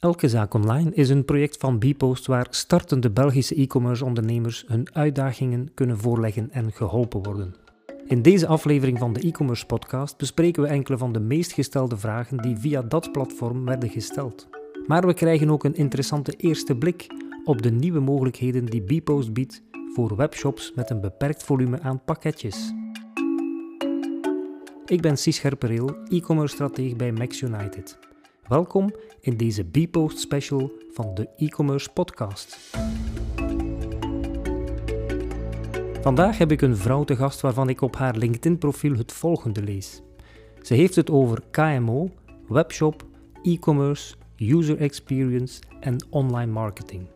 Elke Zaak Online is een project van Bpost waar startende Belgische e-commerce ondernemers hun uitdagingen kunnen voorleggen en geholpen worden. In deze aflevering van de e-commerce podcast bespreken we enkele van de meest gestelde vragen die via dat platform werden gesteld. Maar we krijgen ook een interessante eerste blik op de nieuwe mogelijkheden die Bpost biedt voor webshops met een beperkt volume aan pakketjes. Ik ben Cies Scherpereel, e-commerce stratege bij Max United. Welkom in deze Bpost special van de e-commerce podcast. Vandaag heb ik een vrouw te gast waarvan ik op haar LinkedIn-profiel het volgende lees. Ze heeft het over KMO, webshop, e-commerce, user experience en online marketing.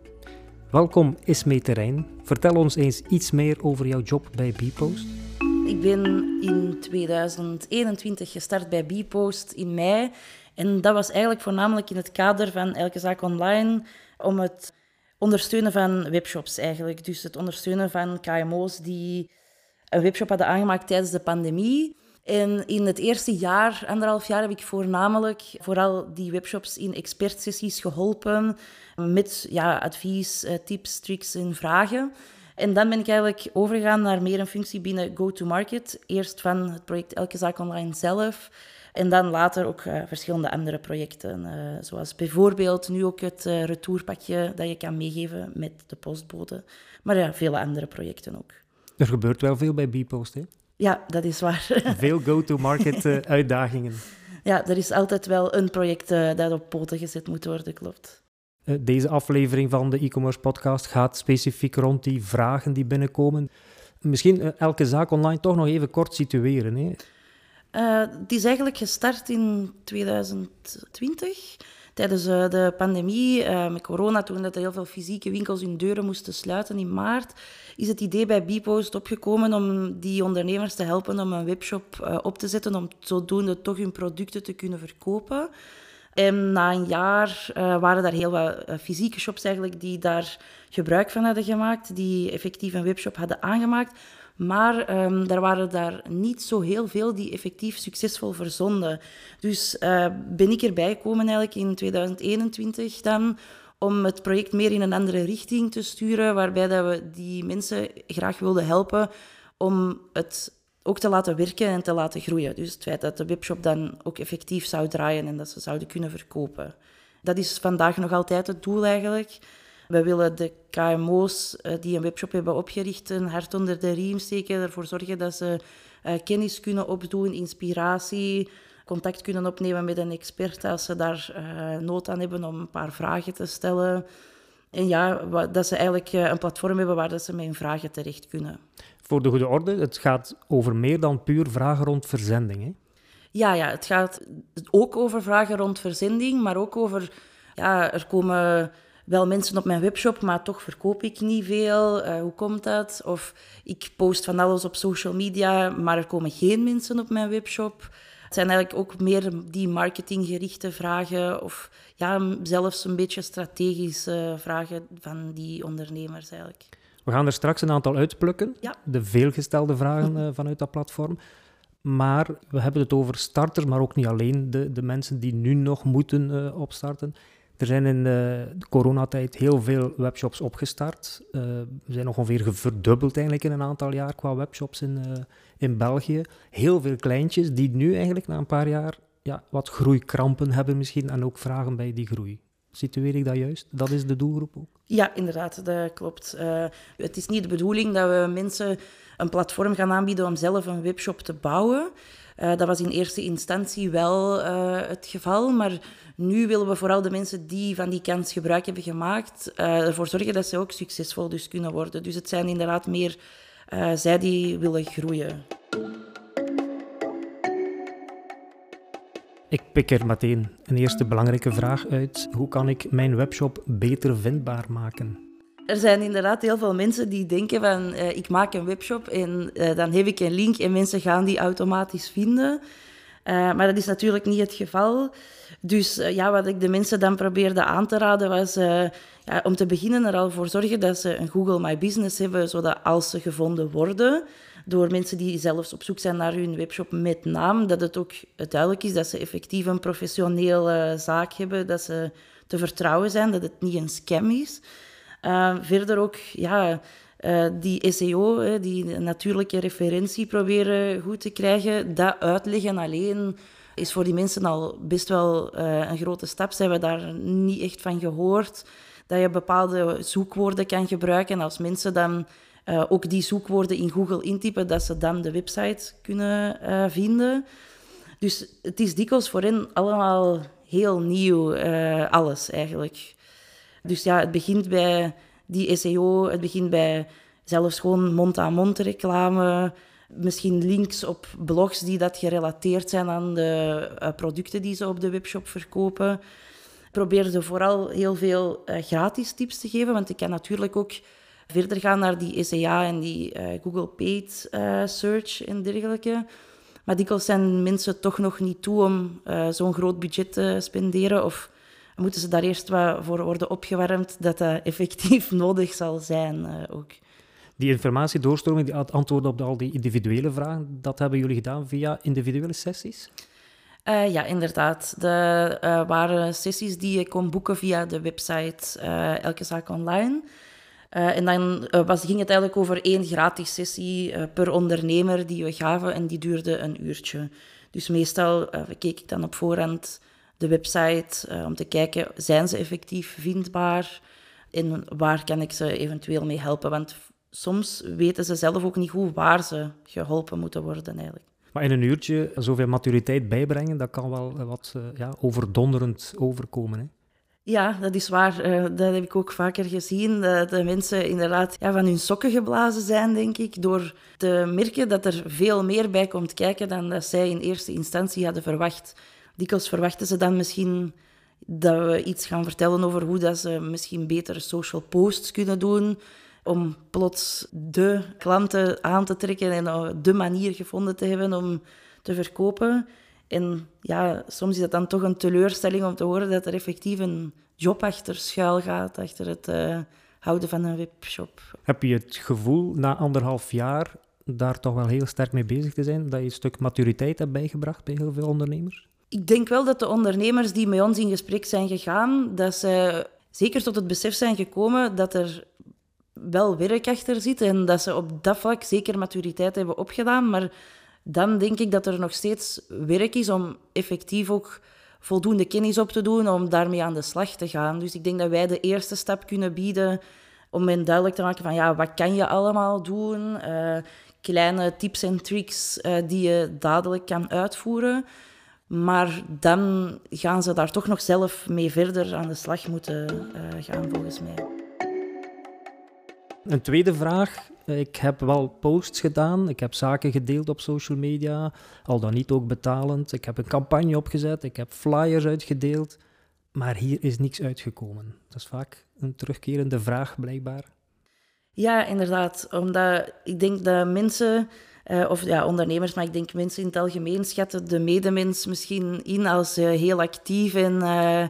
Welkom Ismee Terrein. Vertel ons eens iets meer over jouw job bij Bpost. Ik ben in 2021 gestart bij Bpost in mei. En dat was eigenlijk voornamelijk in het kader van Elke Zaak Online om het ondersteunen van webshops eigenlijk. Dus het ondersteunen van KMO's die een webshop hadden aangemaakt tijdens de pandemie. En in het eerste jaar, anderhalf jaar, heb ik voornamelijk vooral die webshops in expertsessies geholpen met ja, advies, eh, tips, tricks en vragen. En dan ben ik eigenlijk overgegaan naar meer een functie binnen go-to-market. Eerst van het project Elke Zaak Online zelf. En dan later ook uh, verschillende andere projecten. Uh, zoals bijvoorbeeld nu ook het uh, retourpakje dat je kan meegeven met de postbode. Maar ja, vele andere projecten ook. Er gebeurt wel veel bij Bpost, hè? Ja, dat is waar. Veel go-to-market uitdagingen. Ja, er is altijd wel een project dat op poten gezet moet worden, klopt. Deze aflevering van de e-commerce podcast gaat specifiek rond die vragen die binnenkomen. Misschien elke zaak online toch nog even kort situeren. Hè? Uh, het is eigenlijk gestart in 2020, tijdens uh, de pandemie uh, met corona, toen dat heel veel fysieke winkels hun deuren moesten sluiten in maart, is het idee bij Bpost opgekomen om die ondernemers te helpen om een webshop op te zetten, om zodoende toch hun producten te kunnen verkopen. En na een jaar waren er heel wat fysieke shops eigenlijk die daar gebruik van hadden gemaakt, die effectief een webshop hadden aangemaakt. Maar um, er waren daar niet zo heel veel die effectief succesvol verzonden. Dus uh, ben ik erbij gekomen eigenlijk in 2021 dan om het project meer in een andere richting te sturen, waarbij dat we die mensen graag wilden helpen om het ook te laten werken en te laten groeien. Dus het feit dat de webshop dan ook effectief zou draaien en dat ze zouden kunnen verkopen. Dat is vandaag nog altijd het doel eigenlijk. We willen de KMO's eh, die een webshop hebben opgericht een hart onder de riem steken, ervoor zorgen dat ze eh, kennis kunnen opdoen, inspiratie, contact kunnen opnemen met een expert als ze daar uh, nood aan hebben om een paar vragen te stellen. En ja, dat ze eigenlijk een platform hebben waar dat ze met hun vragen terecht kunnen. Voor de goede orde, het gaat over meer dan puur vragen rond verzending. Hè? Ja, ja, het gaat ook over vragen rond verzending, maar ook over... Ja, er komen wel mensen op mijn webshop, maar toch verkoop ik niet veel. Uh, hoe komt dat? Of ik post van alles op social media, maar er komen geen mensen op mijn webshop. Het zijn eigenlijk ook meer die marketinggerichte vragen of ja, zelfs een beetje strategische vragen van die ondernemers eigenlijk. We gaan er straks een aantal uitplukken, ja. de veelgestelde vragen uh, vanuit dat platform. Maar we hebben het over starters, maar ook niet alleen de, de mensen die nu nog moeten uh, opstarten. Er zijn in de coronatijd heel veel webshops opgestart. Uh, we zijn nog ongeveer verdubbeld eigenlijk in een aantal jaar qua webshops in, uh, in België. Heel veel kleintjes die nu eigenlijk na een paar jaar ja, wat groeikrampen hebben misschien en ook vragen bij die groei. Situeer ik dat juist? Dat is de doelgroep ook? Ja, inderdaad, dat klopt. Het is niet de bedoeling dat we mensen een platform gaan aanbieden om zelf een webshop te bouwen. Dat was in eerste instantie wel het geval, maar nu willen we vooral de mensen die van die kans gebruik hebben gemaakt, uh, ervoor zorgen dat ze ook succesvol dus kunnen worden. Dus het zijn inderdaad meer zij die willen groeien. Ik pik er meteen een eerste belangrijke vraag uit. Hoe kan ik mijn webshop beter vindbaar maken? Er zijn inderdaad heel veel mensen die denken van uh, ik maak een webshop en uh, dan heb ik een link en mensen gaan die automatisch vinden. Uh, maar dat is natuurlijk niet het geval. Dus ja, wat ik de mensen dan probeerde aan te raden was ja, om te beginnen er al voor zorgen dat ze een Google My Business hebben, zodat als ze gevonden worden door mensen die zelfs op zoek zijn naar hun webshop met naam, dat het ook duidelijk is dat ze effectief een professionele zaak hebben, dat ze te vertrouwen zijn, dat het niet een scam is. Verder ook, ja, uh, die SEO, die natuurlijke referentie proberen goed te krijgen. Dat uitleggen alleen is voor die mensen al best wel uh, een grote stap. Ze hebben daar niet echt van gehoord. Dat je bepaalde zoekwoorden kan gebruiken. En als mensen dan ook die zoekwoorden in Google intypen, dat ze dan de website kunnen vinden. Dus het is dikwijls voor hen allemaal heel nieuw, alles eigenlijk. Dus ja, het begint bij die SEO, het begint bij zelfs gewoon mond-aan-mond reclame, misschien links op blogs die dat gerelateerd zijn aan de producten die ze op de webshop verkopen. Probeer ze vooral heel veel gratis tips te geven, want ik kan natuurlijk ook verder gaan naar die SEA en die uh, Google Paid Search en dergelijke. Maar dikwijls zijn mensen toch nog niet toe om zo'n groot budget te spenderen. Of moeten ze daar eerst wat voor worden opgewarmd dat dat effectief nodig zal zijn ook. Die informatiedoorstroming, die antwoorden op al die individuele vragen, dat hebben jullie gedaan via individuele sessies? Uh, ja, inderdaad. Er uh, waren sessies die je kon boeken via de website uh, Elke Zaak Online. Uh, en dan uh, was, ging het eigenlijk over één gratis sessie uh, per ondernemer die we gaven en die duurde een uurtje. Dus meestal keek ik dan op voorhand de website om te kijken, zijn ze effectief vindbaar en waar kan ik ze eventueel mee helpen? Want soms weten ze zelf ook niet goed waar ze geholpen moeten worden eigenlijk. Maar in een uurtje zoveel maturiteit bijbrengen, dat kan wel wat ja, overdonderend overkomen. Hè? Ja, dat is waar. Uh, dat heb ik ook vaker gezien. Dat de mensen inderdaad ja, van hun sokken geblazen zijn, denk ik. Door te merken dat er veel meer bij komt kijken dan dat zij in eerste instantie hadden verwacht. Dikwijls verwachten ze dan misschien dat we iets gaan vertellen over hoe dat ze misschien betere social posts kunnen doen. Om plots de klanten aan te trekken en de manier gevonden te hebben om te verkopen. En ja, soms is het dan toch een teleurstelling om te horen dat er effectief een job achter schuil gaat, achter het uh, houden van een webshop. Heb je het gevoel na anderhalf jaar daar toch wel heel sterk mee bezig te zijn, dat je een stuk maturiteit hebt bijgebracht bij heel veel ondernemers? Ik denk wel dat de ondernemers die met ons in gesprek zijn gegaan, dat ze zeker tot het besef zijn gekomen dat er wel werk achter zit en dat ze op dat vlak zeker maturiteit hebben opgedaan, maar dan denk ik dat er nog steeds werk is om effectief ook voldoende kennis op te doen om daarmee aan de slag te gaan. Dus ik denk dat wij de eerste stap kunnen bieden om hen duidelijk te maken van ja, wat kan je allemaal doen? Uh, kleine tips en tricks uh, die je dadelijk kan uitvoeren. Maar dan gaan ze daar toch nog zelf mee verder aan de slag moeten uh, gaan, volgens mij. Een tweede vraag ik heb wel posts gedaan, ik heb zaken gedeeld op social media, al dan niet ook betalend. Ik heb een campagne opgezet, ik heb flyers uitgedeeld, maar hier is niks uitgekomen. Dat is vaak een terugkerende vraag, blijkbaar. Ja, inderdaad. Omdat ik denk dat mensen, uh, of ja, ondernemers, maar ik denk mensen in het algemeen schatten de medemens misschien in als heel actief en uh,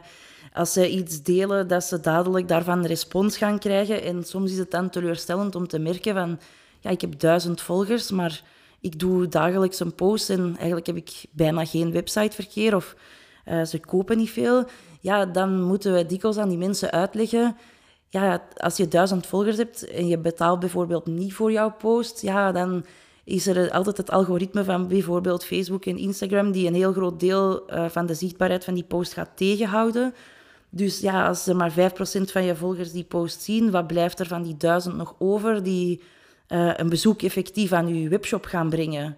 als ze iets delen, dat ze dadelijk daarvan respons gaan krijgen. En soms is het dan teleurstellend om te merken van, ja, ik heb duizend volgers, maar ik doe dagelijks een post en eigenlijk heb ik bijna geen websiteverkeer of uh, ze kopen niet veel. Ja, dan moeten we dikwijls aan die mensen uitleggen, ja, als je duizend volgers hebt en je betaalt bijvoorbeeld niet voor jouw post, ja, dan is er altijd het algoritme van bijvoorbeeld Facebook en Instagram die een heel groot deel uh, van de zichtbaarheid van die post gaat tegenhouden. Dus ja, als er maar 5% van je volgers die post zien, wat blijft er van die duizend nog over die uh, een bezoek effectief aan je webshop gaan brengen?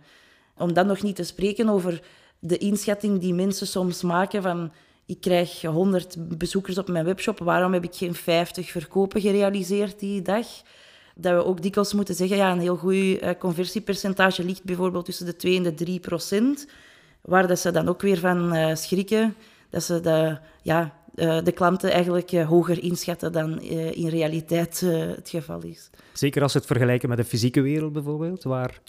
Om dan nog niet te spreken over de inschatting die mensen soms maken van ik krijg 100 bezoekers op mijn webshop, waarom heb ik geen 50 verkopen gerealiseerd die dag? Dat we ook dikwijls moeten zeggen, ja, een heel goed uh, conversiepercentage ligt bijvoorbeeld tussen de 2 en de 3 procent, waar dat ze dan ook weer van uh, schrikken, dat ze de, ja, uh, de klanten eigenlijk hoger inschatten dan in realiteit het geval is. Zeker als we het vergelijken met de fysieke wereld bijvoorbeeld, waar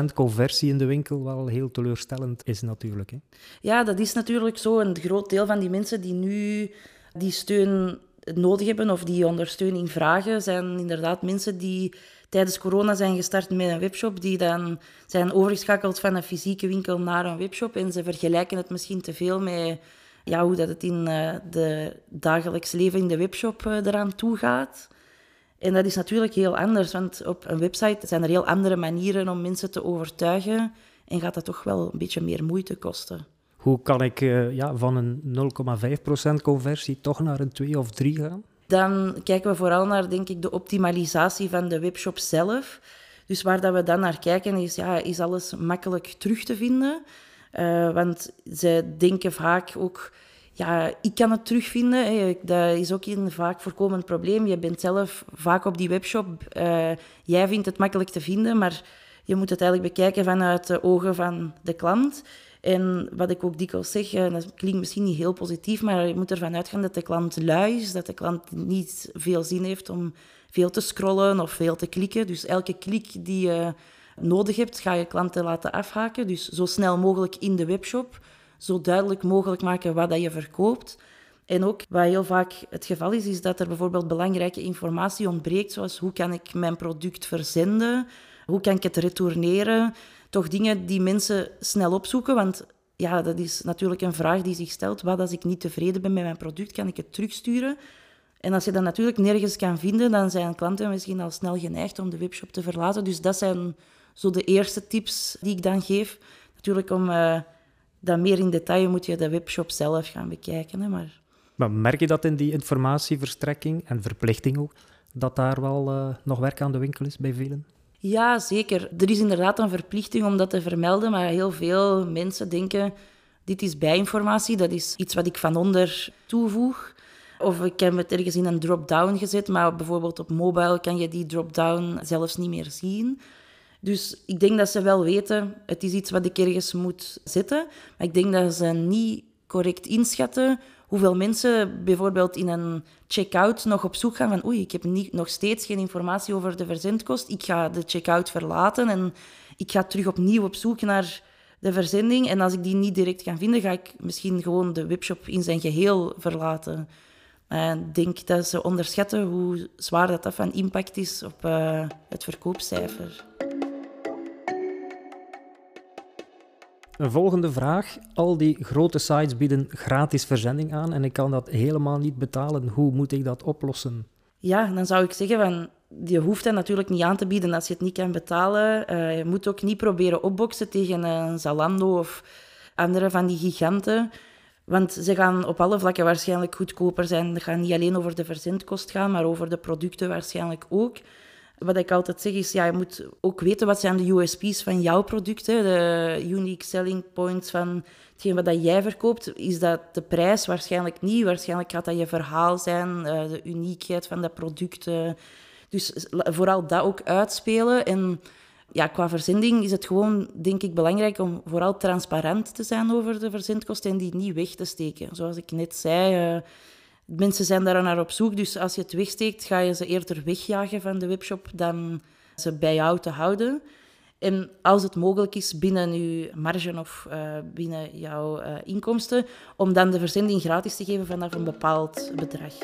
2% conversie in de winkel wel heel teleurstellend is natuurlijk. Hè? Ja, dat is natuurlijk zo. Een groot deel van die mensen die nu die steun nodig hebben of die ondersteuning vragen, zijn inderdaad mensen die tijdens corona zijn gestart met een webshop, die dan zijn overgeschakeld van een fysieke winkel naar een webshop en ze vergelijken het misschien te veel met ja, hoe dat het in uh, de dagelijks leven in de webshop uh, eraan toe gaat. En dat is natuurlijk heel anders, want op een website zijn er heel andere manieren om mensen te overtuigen en gaat dat toch wel een beetje meer moeite kosten. Hoe kan ik uh, ja, van een 0,5% conversie toch naar een 2 of 3 gaan? Dan kijken we vooral naar denk ik, de optimalisatie van de webshop zelf. Dus waar dat we dan naar kijken is, ja, is alles makkelijk terug te vinden? Uh, want ze denken vaak ook, ja, ik kan het terugvinden. Dat is ook een vaak voorkomend probleem. Je bent zelf vaak op die webshop. Uh, jij vindt het makkelijk te vinden, maar je moet het eigenlijk bekijken vanuit de ogen van de klant. En wat ik ook dikwijls zeg, uh, dat klinkt misschien niet heel positief, maar je moet ervan uitgaan dat de klant lui is, dat de klant niet veel zin heeft om veel te scrollen of veel te klikken. Dus elke klik die je nodig hebt, ga je klanten laten afhaken. Dus zo snel mogelijk in de webshop, zo duidelijk mogelijk maken wat je verkoopt. En ook wat heel vaak het geval is, is dat er bijvoorbeeld belangrijke informatie ontbreekt, zoals hoe kan ik mijn product verzenden, hoe kan ik het retourneren. Toch dingen die mensen snel opzoeken, want ja, dat is natuurlijk een vraag die zich stelt. Wat als ik niet tevreden ben met mijn product, kan ik het terugsturen? En als je dat natuurlijk nergens kan vinden, dan zijn klanten misschien al snel geneigd om de webshop te verlaten. Dus dat zijn zo de eerste tips die ik dan geef. Natuurlijk, om uh, dat meer in detail moet je de webshop zelf gaan bekijken. Hè, maar... maar merk je dat in die informatieverstrekking en verplichting ook, dat daar wel uh, nog werk aan de winkel is bij velen? Ja, zeker. Er is inderdaad een verplichting om dat te vermelden, maar heel veel mensen denken, dit is bijinformatie, dat is iets wat ik van onder toevoeg. Of ik heb het ergens in een drop-down gezet, maar bijvoorbeeld op mobile kan je die drop-down zelfs niet meer zien. Dus ik denk dat ze wel weten, het is iets wat ik ergens moet zetten. Maar ik denk dat ze niet correct inschatten hoeveel mensen bijvoorbeeld in een checkout nog op zoek gaan van oei, ik heb niet, nog steeds geen informatie over de verzendkost. Ik ga de checkout verlaten en ik ga terug opnieuw op zoek naar de verzending. En als ik die niet direct kan vinden, ga ik misschien gewoon de webshop in zijn geheel verlaten. En ik denk dat ze onderschatten hoe zwaar dat, van impact is op uh, het verkoopcijfer. Een volgende vraag. Al die grote sites bieden gratis verzending aan en ik kan dat helemaal niet betalen. Hoe moet ik dat oplossen? Ja, dan zou ik zeggen van je hoeft dat natuurlijk niet aan te bieden als je het niet kan betalen. Uh, je moet ook niet proberen opboksen tegen een Zalando of andere van die giganten. Want ze gaan op alle vlakken waarschijnlijk goedkoper zijn. Het gaat niet alleen over de verzendkost gaan, maar over de producten waarschijnlijk ook. Wat ik altijd zeg is, ja, je moet ook weten wat zijn de USP's van jouw product. Hè? De unique selling points van hetgeen wat jij verkoopt. Is dat de prijs? Waarschijnlijk niet. Waarschijnlijk gaat dat je verhaal zijn, eh, de uniekheid van dat product. Dus vooral dat ook uitspelen. En ja, qua verzending is het gewoon, denk ik, belangrijk om vooral transparant te zijn over de verzendkosten en die niet weg te steken. Zoals ik net zei, uh, mensen zijn daar naar op zoek. Dus als je het wegsteekt, ga je ze eerder wegjagen van de webshop dan ze bij jou te houden. En als het mogelijk is binnen je marge of uh, binnen jouw uh, inkomsten, om dan de verzending gratis te geven vanaf een bepaald bedrag.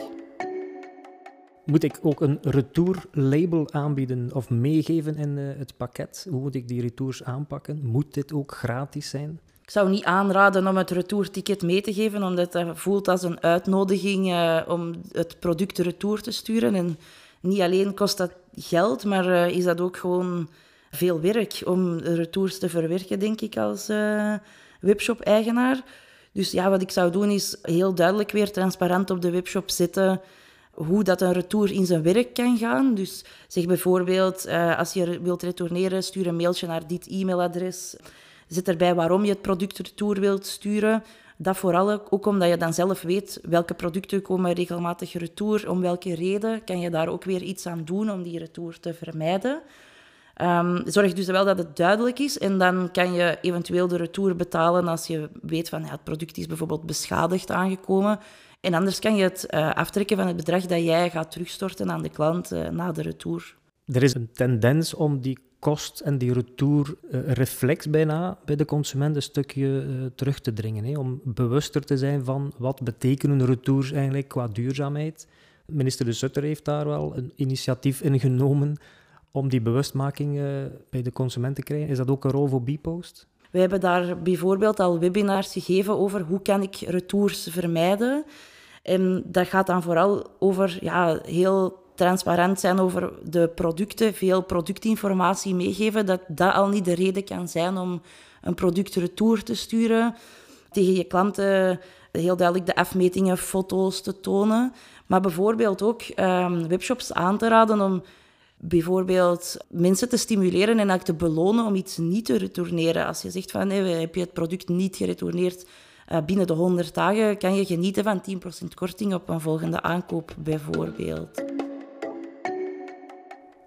Moet ik ook een retour-label aanbieden of meegeven in uh, het pakket? Hoe moet ik die retours aanpakken? Moet dit ook gratis zijn? Ik zou niet aanraden om het retourticket mee te geven, omdat dat voelt als een uitnodiging uh, om het product retour te sturen. En niet alleen kost dat geld, maar uh, is dat ook gewoon veel werk om retours te verwerken, denk ik, als webshop-eigenaar. Dus ja, wat ik zou doen is heel duidelijk weer transparant op de webshop zetten hoe dat een retour in zijn werk kan gaan. Dus zeg bijvoorbeeld, als je wilt retourneren, stuur een mailtje naar dit e-mailadres. Zet erbij waarom je het product retour wilt sturen. Dat vooral ook omdat je dan zelf weet welke producten komen regelmatig retour, om welke reden. Kan je daar ook weer iets aan doen om die retour te vermijden. Um, zorg dus wel dat het duidelijk is en dan kan je eventueel de retour betalen als je weet van ja, het product is bijvoorbeeld beschadigd aangekomen en anders kan je het uh, aftrekken van het bedrag dat jij gaat terugstorten aan de klant uh, na de retour. Er is een tendens om die kost en die retour-reflex uh, bijna bij de consument een stukje terug te dringen. Hè, om bewuster te zijn van wat betekenen retours eigenlijk qua duurzaamheid. Minister De Sutter heeft daar wel een initiatief in genomen om die bewustmaking bij de consument te krijgen. Is dat ook een rol voor Bpost? We hebben daar bijvoorbeeld al webinars gegeven over hoe kan ik retours vermijden. En dat gaat dan vooral over ja, heel transparant zijn over de producten, veel productinformatie meegeven, dat dat al niet de reden kan zijn om een product retour te sturen. Tegen je klanten heel duidelijk de afmetingen, foto's te tonen. Maar bijvoorbeeld ook um, webshops aan te raden om bijvoorbeeld mensen te stimuleren en ook te belonen om iets niet te retourneren. Als je zegt van heb je het product niet geretourneerd uh, binnen de 100 dagen, kan je genieten van 10% korting op een volgende aankoop bijvoorbeeld.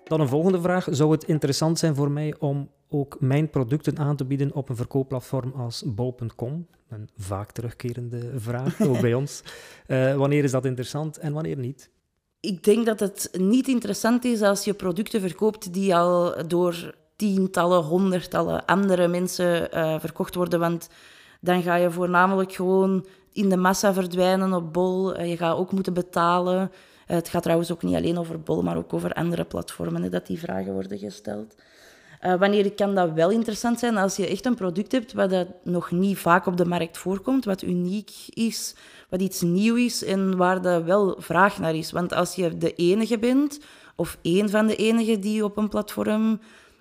Dan een volgende vraag. Zou het interessant zijn voor mij om ook mijn producten aan te bieden op een verkoopplatform als bol.com? Een vaak terugkerende vraag, ook bij ons. Uh, wanneer is dat interessant en wanneer niet? Ik denk dat het niet interessant is als je producten verkoopt die al door tientallen, honderdtallen andere mensen uh, verkocht worden. Want dan ga je voornamelijk gewoon in de massa verdwijnen op Bol. Uh, je gaat ook moeten betalen. Eh, het gaat trouwens ook niet alleen over Bol, maar ook over andere platformen, dat die vragen worden gesteld. Uh, wanneer kan dat wel interessant zijn als je echt een product hebt wat dat nog niet vaak op de markt voorkomt, wat uniek is, wat iets nieuw is en waar er wel vraag naar is. Want als je de enige bent, of één van de enigen die op een platform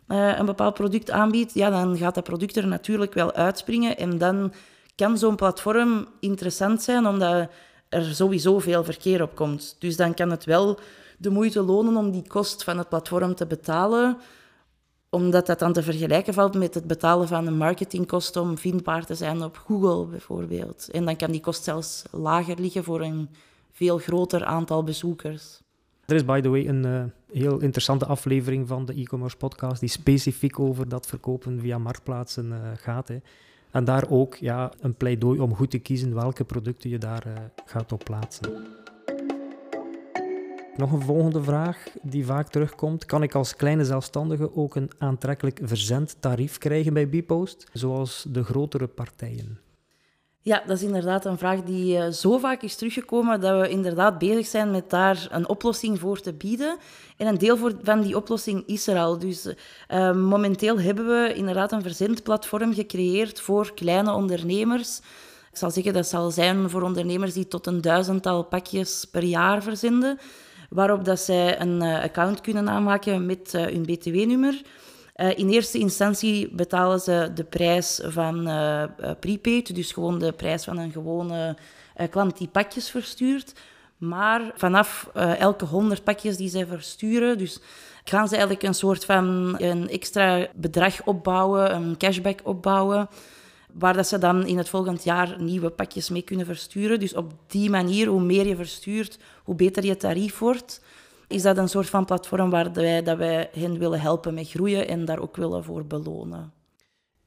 uh, een bepaald product aanbiedt, ja, dan gaat dat product er natuurlijk wel uitspringen. En dan kan zo'n platform interessant zijn, omdat er sowieso veel verkeer op komt. Dus dan kan het wel de moeite lonen om die kost van het platform te betalen, omdat dat dan te vergelijken valt met het betalen van een marketingkost om vindbaar te zijn op Google bijvoorbeeld. En dan kan die kost zelfs lager liggen voor een veel groter aantal bezoekers. Er is, by the way, een uh, heel interessante aflevering van de e-commerce podcast die specifiek over dat verkopen via marktplaatsen uh, gaat. Hè. En daar ook ja, een pleidooi om goed te kiezen welke producten je daar uh, gaat op plaatsen. Nog een volgende vraag die vaak terugkomt. Kan ik als kleine zelfstandige ook een aantrekkelijk verzendtarief krijgen bij Bpost, zoals de grotere partijen? Ja, dat is inderdaad een vraag die uh, zo vaak is teruggekomen dat we inderdaad bezig zijn met daar een oplossing voor te bieden. En een deel voor, van die oplossing is er al. Dus uh, momenteel hebben we inderdaad een verzendplatform gecreëerd voor kleine ondernemers. Ik zal zeggen dat zal zijn voor ondernemers die tot een duizendtal pakjes per jaar verzenden, waarop dat zij een account kunnen aanmaken met hun btw-nummer. Uh, in eerste instantie betalen ze de prijs van uh, prepaid, dus gewoon de prijs van een gewone klant die pakjes verstuurt. Maar vanaf elke 100 pakjes die zij versturen, dus gaan ze eigenlijk een soort van een extra bedrag opbouwen, een cashback opbouwen, waar dat ze dan in het volgend jaar nieuwe pakjes mee kunnen versturen. Dus op die manier, hoe meer je verstuurt, hoe beter je tarief wordt is dat een soort van platform waar wij, dat wij hen willen helpen met groeien en daar ook willen voor belonen.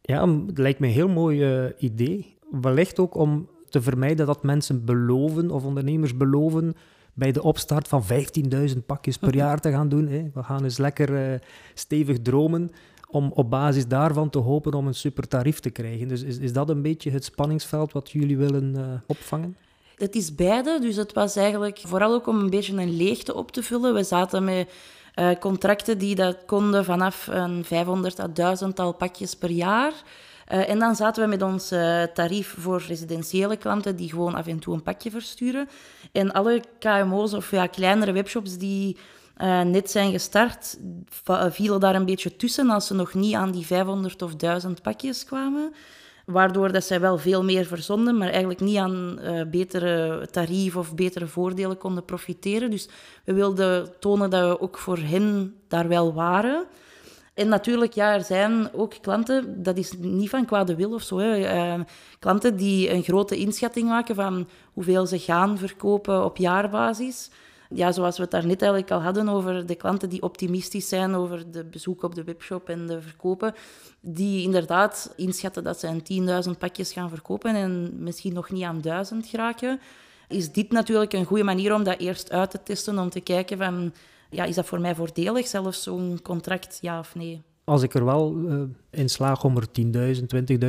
Ja, het lijkt me een heel mooi uh, idee. Wellicht ook om te vermijden dat mensen beloven of ondernemers beloven bij de opstart van 15.000 pakjes per jaar te gaan doen. Hè. We gaan eens lekker uh, stevig dromen om op basis daarvan te hopen om een super tarief te krijgen. Dus is, is dat een beetje het spanningsveld wat jullie willen uh, opvangen? Het is beide, dus het was eigenlijk vooral ook om een beetje een leegte op te vullen. We zaten met uh, contracten die dat konden vanaf een 500 à 1000 tal pakjes per jaar. Uh, en dan zaten we met ons uh, tarief voor residentiële klanten die gewoon af en toe een pakje versturen. En alle KMO's of ja, kleinere webshops die net zijn gestart, vielen daar een beetje tussen als ze nog niet aan die 500 of 1000 pakjes kwamen waardoor dat zij wel veel meer verzonden, maar eigenlijk niet aan uh, betere tarief of betere voordelen konden profiteren. Dus we wilden tonen dat we ook voor hen daar wel waren. En natuurlijk, ja, er zijn ook klanten, dat is niet van kwade wil of zo, hè, uh, klanten die een grote inschatting maken van hoeveel ze gaan verkopen op jaarbasis ja, zoals we het daarnet eigenlijk al hadden over de klanten die optimistisch zijn over de bezoek op de webshop en de verkopen, die inderdaad inschatten dat ze een 10.000 pakjes gaan verkopen en misschien nog niet aan 1000 geraken, is dit natuurlijk een goede manier om dat eerst uit te testen, om te kijken van, ja, is dat voor mij voordelig, zelfs zo'n contract, ja of nee? Als ik er wel uh, in slaag om er 10.000,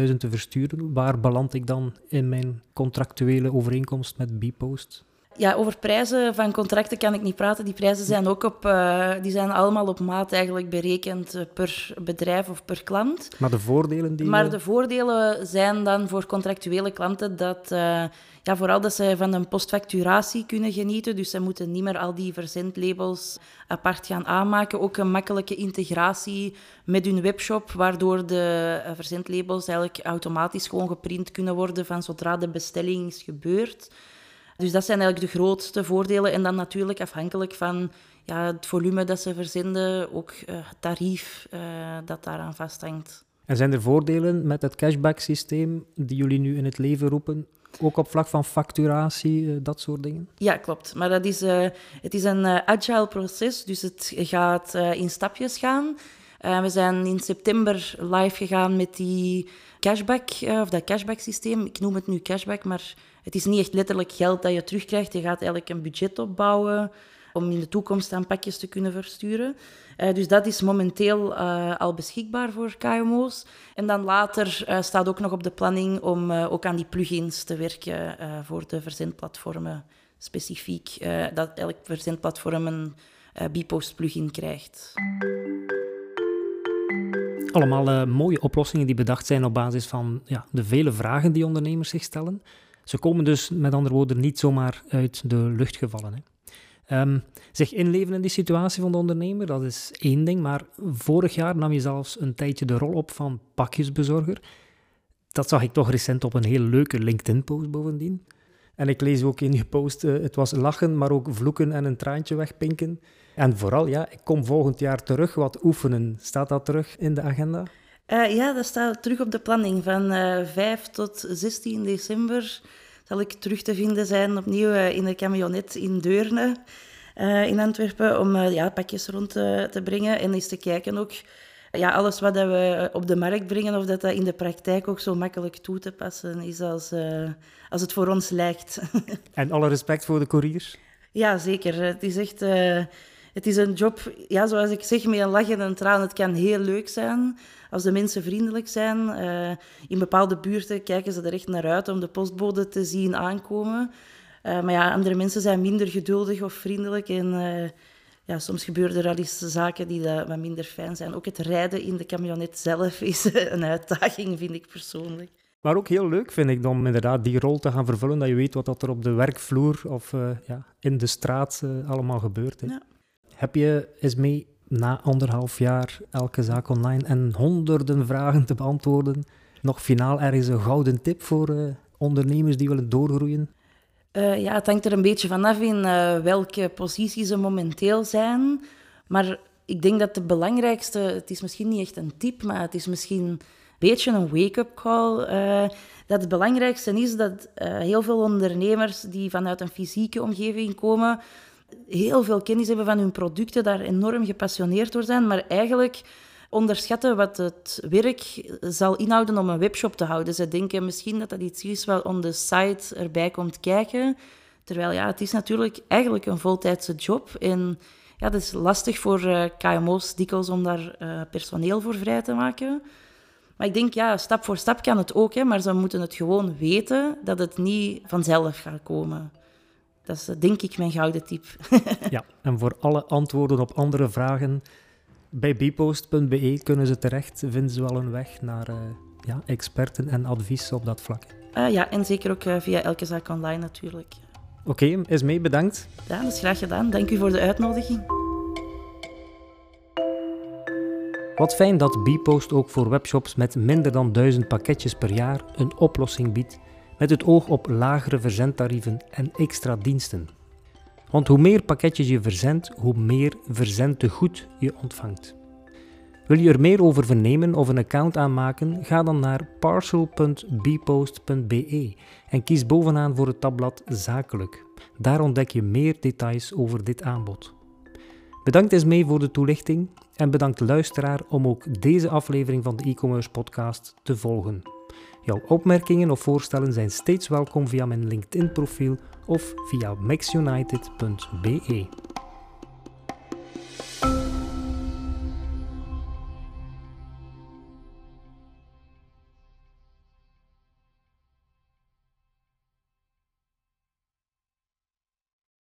20.000 te versturen, waar beland ik dan in mijn contractuele overeenkomst met Bpost? Ja, over prijzen van contracten kan ik niet praten. Die prijzen zijn ook op, uh, die zijn allemaal op maat eigenlijk berekend eh, per bedrijf of per klant. Maar de voordelen die... Maar de voordelen zijn dan voor contractuele klanten dat... Uh, ja, vooral dat ze van een postfacturatie kunnen genieten. Dus ze moeten niet meer al die verzendlabels apart gaan aanmaken. Ook een makkelijke integratie met hun webshop, waardoor de verzendlabels eigenlijk automatisch gewoon geprint kunnen worden van zodra de bestelling is gebeurd. Dus dat zijn eigenlijk de grootste voordelen. En dan natuurlijk afhankelijk van ja, het volume dat ze verzenden, ook uh, het tarief uh, dat daaraan vasthangt. En zijn er voordelen met het cashback-systeem die jullie nu in het leven roepen? Ook op vlak van facturatie, uh, dat soort dingen? Ja, klopt. Maar dat is, het is een agile proces, dus het gaat in stapjes gaan. we zijn in september live gegaan met die cashback, of dat cashback-systeem. Ik noem het nu cashback, maar het is niet echt letterlijk geld dat je terugkrijgt. Je gaat eigenlijk een budget opbouwen om in de toekomst aan pakjes te kunnen versturen. Uh, dus dat is momenteel uh, al beschikbaar voor KMO's. En dan later uh, staat ook nog op de planning om ook aan die plugins te werken voor de verzendplatformen specifiek. dat elk verzendplatform een Bpost plugin krijgt. Allemaal mooie oplossingen die bedacht zijn op basis van ja, de vele vragen die ondernemers zich stellen. Ze komen dus met andere woorden niet zomaar uit de lucht gevallen. Hè. Um, zich inleven in die situatie van de ondernemer, dat is één ding. Maar vorig jaar nam je zelfs een tijdje de rol op van pakjesbezorger. Dat zag ik toch recent op een heel leuke LinkedIn-post bovendien. En ik lees ook in je post, uh, het was lachen, maar ook vloeken en een traantje wegpinken. En vooral, ja, ik kom volgend jaar terug wat oefenen. Staat dat terug in de agenda? Uh, ja, dat staat terug op de planning. Van uh, eh, 5 tot 16 december zal ik terug te vinden zijn opnieuw uh, in de camionet in Deurne in Antwerpen om ja, pakjes rond te, te, brengen en eens te kijken ook ja, alles wat we op de markt brengen, of dat dat in de praktijk ook zo makkelijk toe te passen is als, als het voor ons lijkt. en alle respect voor de couriers? Ja, zeker. Het is echt het is een job, ja, zoals ik zeg, met een lach en een traan. Het kan heel leuk zijn als de mensen vriendelijk zijn. Uh, in bepaalde buurten kijken ze er echt naar uit om de postbode te zien aankomen. Uh, maar ja, andere mensen zijn minder geduldig of vriendelijk. En uh, ja, soms gebeuren er al eens zaken die wat minder fijn zijn. Ook het rijden in de camionet zelf is een uitdaging, vind ik persoonlijk. Maar ook heel leuk vind ik om inderdaad die rol te gaan vervullen. Dat je weet wat er op de werkvloer of ja, in de straat allemaal gebeurt. Hè. Ja. Heb je eens mee na anderhalf jaar elke zaak online en honderden vragen te beantwoorden, nog finaal ergens een gouden tip voor uh, ondernemers die willen doorgroeien? Uh, ja, het hangt er een beetje vanaf in uh, welke positie ze momenteel zijn. Maar ik denk dat de belangrijkste, het is misschien niet echt een tip, maar het is misschien een beetje een wake-up call. dat het belangrijkste is dat heel veel ondernemers die vanuit een fysieke omgeving komen, heel veel kennis hebben van hun producten, daar enorm gepassioneerd door zijn, maar eigenlijk onderschatten wat het werk zal inhouden om een webshop te houden. Ze denken misschien dat dat iets is wat on de site erbij komt kijken. Terwijl ja, het is natuurlijk eigenlijk een voltijdse job. En ja, het is lastig voor uh, KMO's dikwijls om daar uh, personeel voor vrij te maken. Maar ik denk, ja, stap voor stap kan het ook, hè, maar ze moeten het gewoon weten dat het niet vanzelf gaat komen. Dat is denk ik mijn gouden tip. ja, en voor alle antwoorden op andere vragen bij bpost.be kunnen ze terecht, vinden ze wel een weg naar uh, ja, experten en advies op dat vlak. Uh, ja, en zeker ook uh, via Elke Zaak Online natuurlijk. Oké, okay, is mee, bedankt. Ja, dat is graag gedaan. Dank u voor de uitnodiging. Wat fijn dat Bpost ook voor webshops met minder dan duizend pakketjes per jaar een oplossing biedt met het oog op lagere verzendtarieven en extra diensten. Want hoe meer pakketjes je verzendt, hoe meer verzendtegoed je ontvangt. Wil je er meer over vernemen of een account aanmaken? Ga dan naar parcel.bpost.be en kies bovenaan voor het tabblad Zakelijk. Daar ontdek je meer details over dit aanbod. Bedankt eens mee voor de toelichting en bedankt luisteraar om ook deze aflevering van de e-commerce podcast te volgen. Jouw opmerkingen of voorstellen zijn steeds welkom via mijn LinkedIn-profiel of via maxunited.be.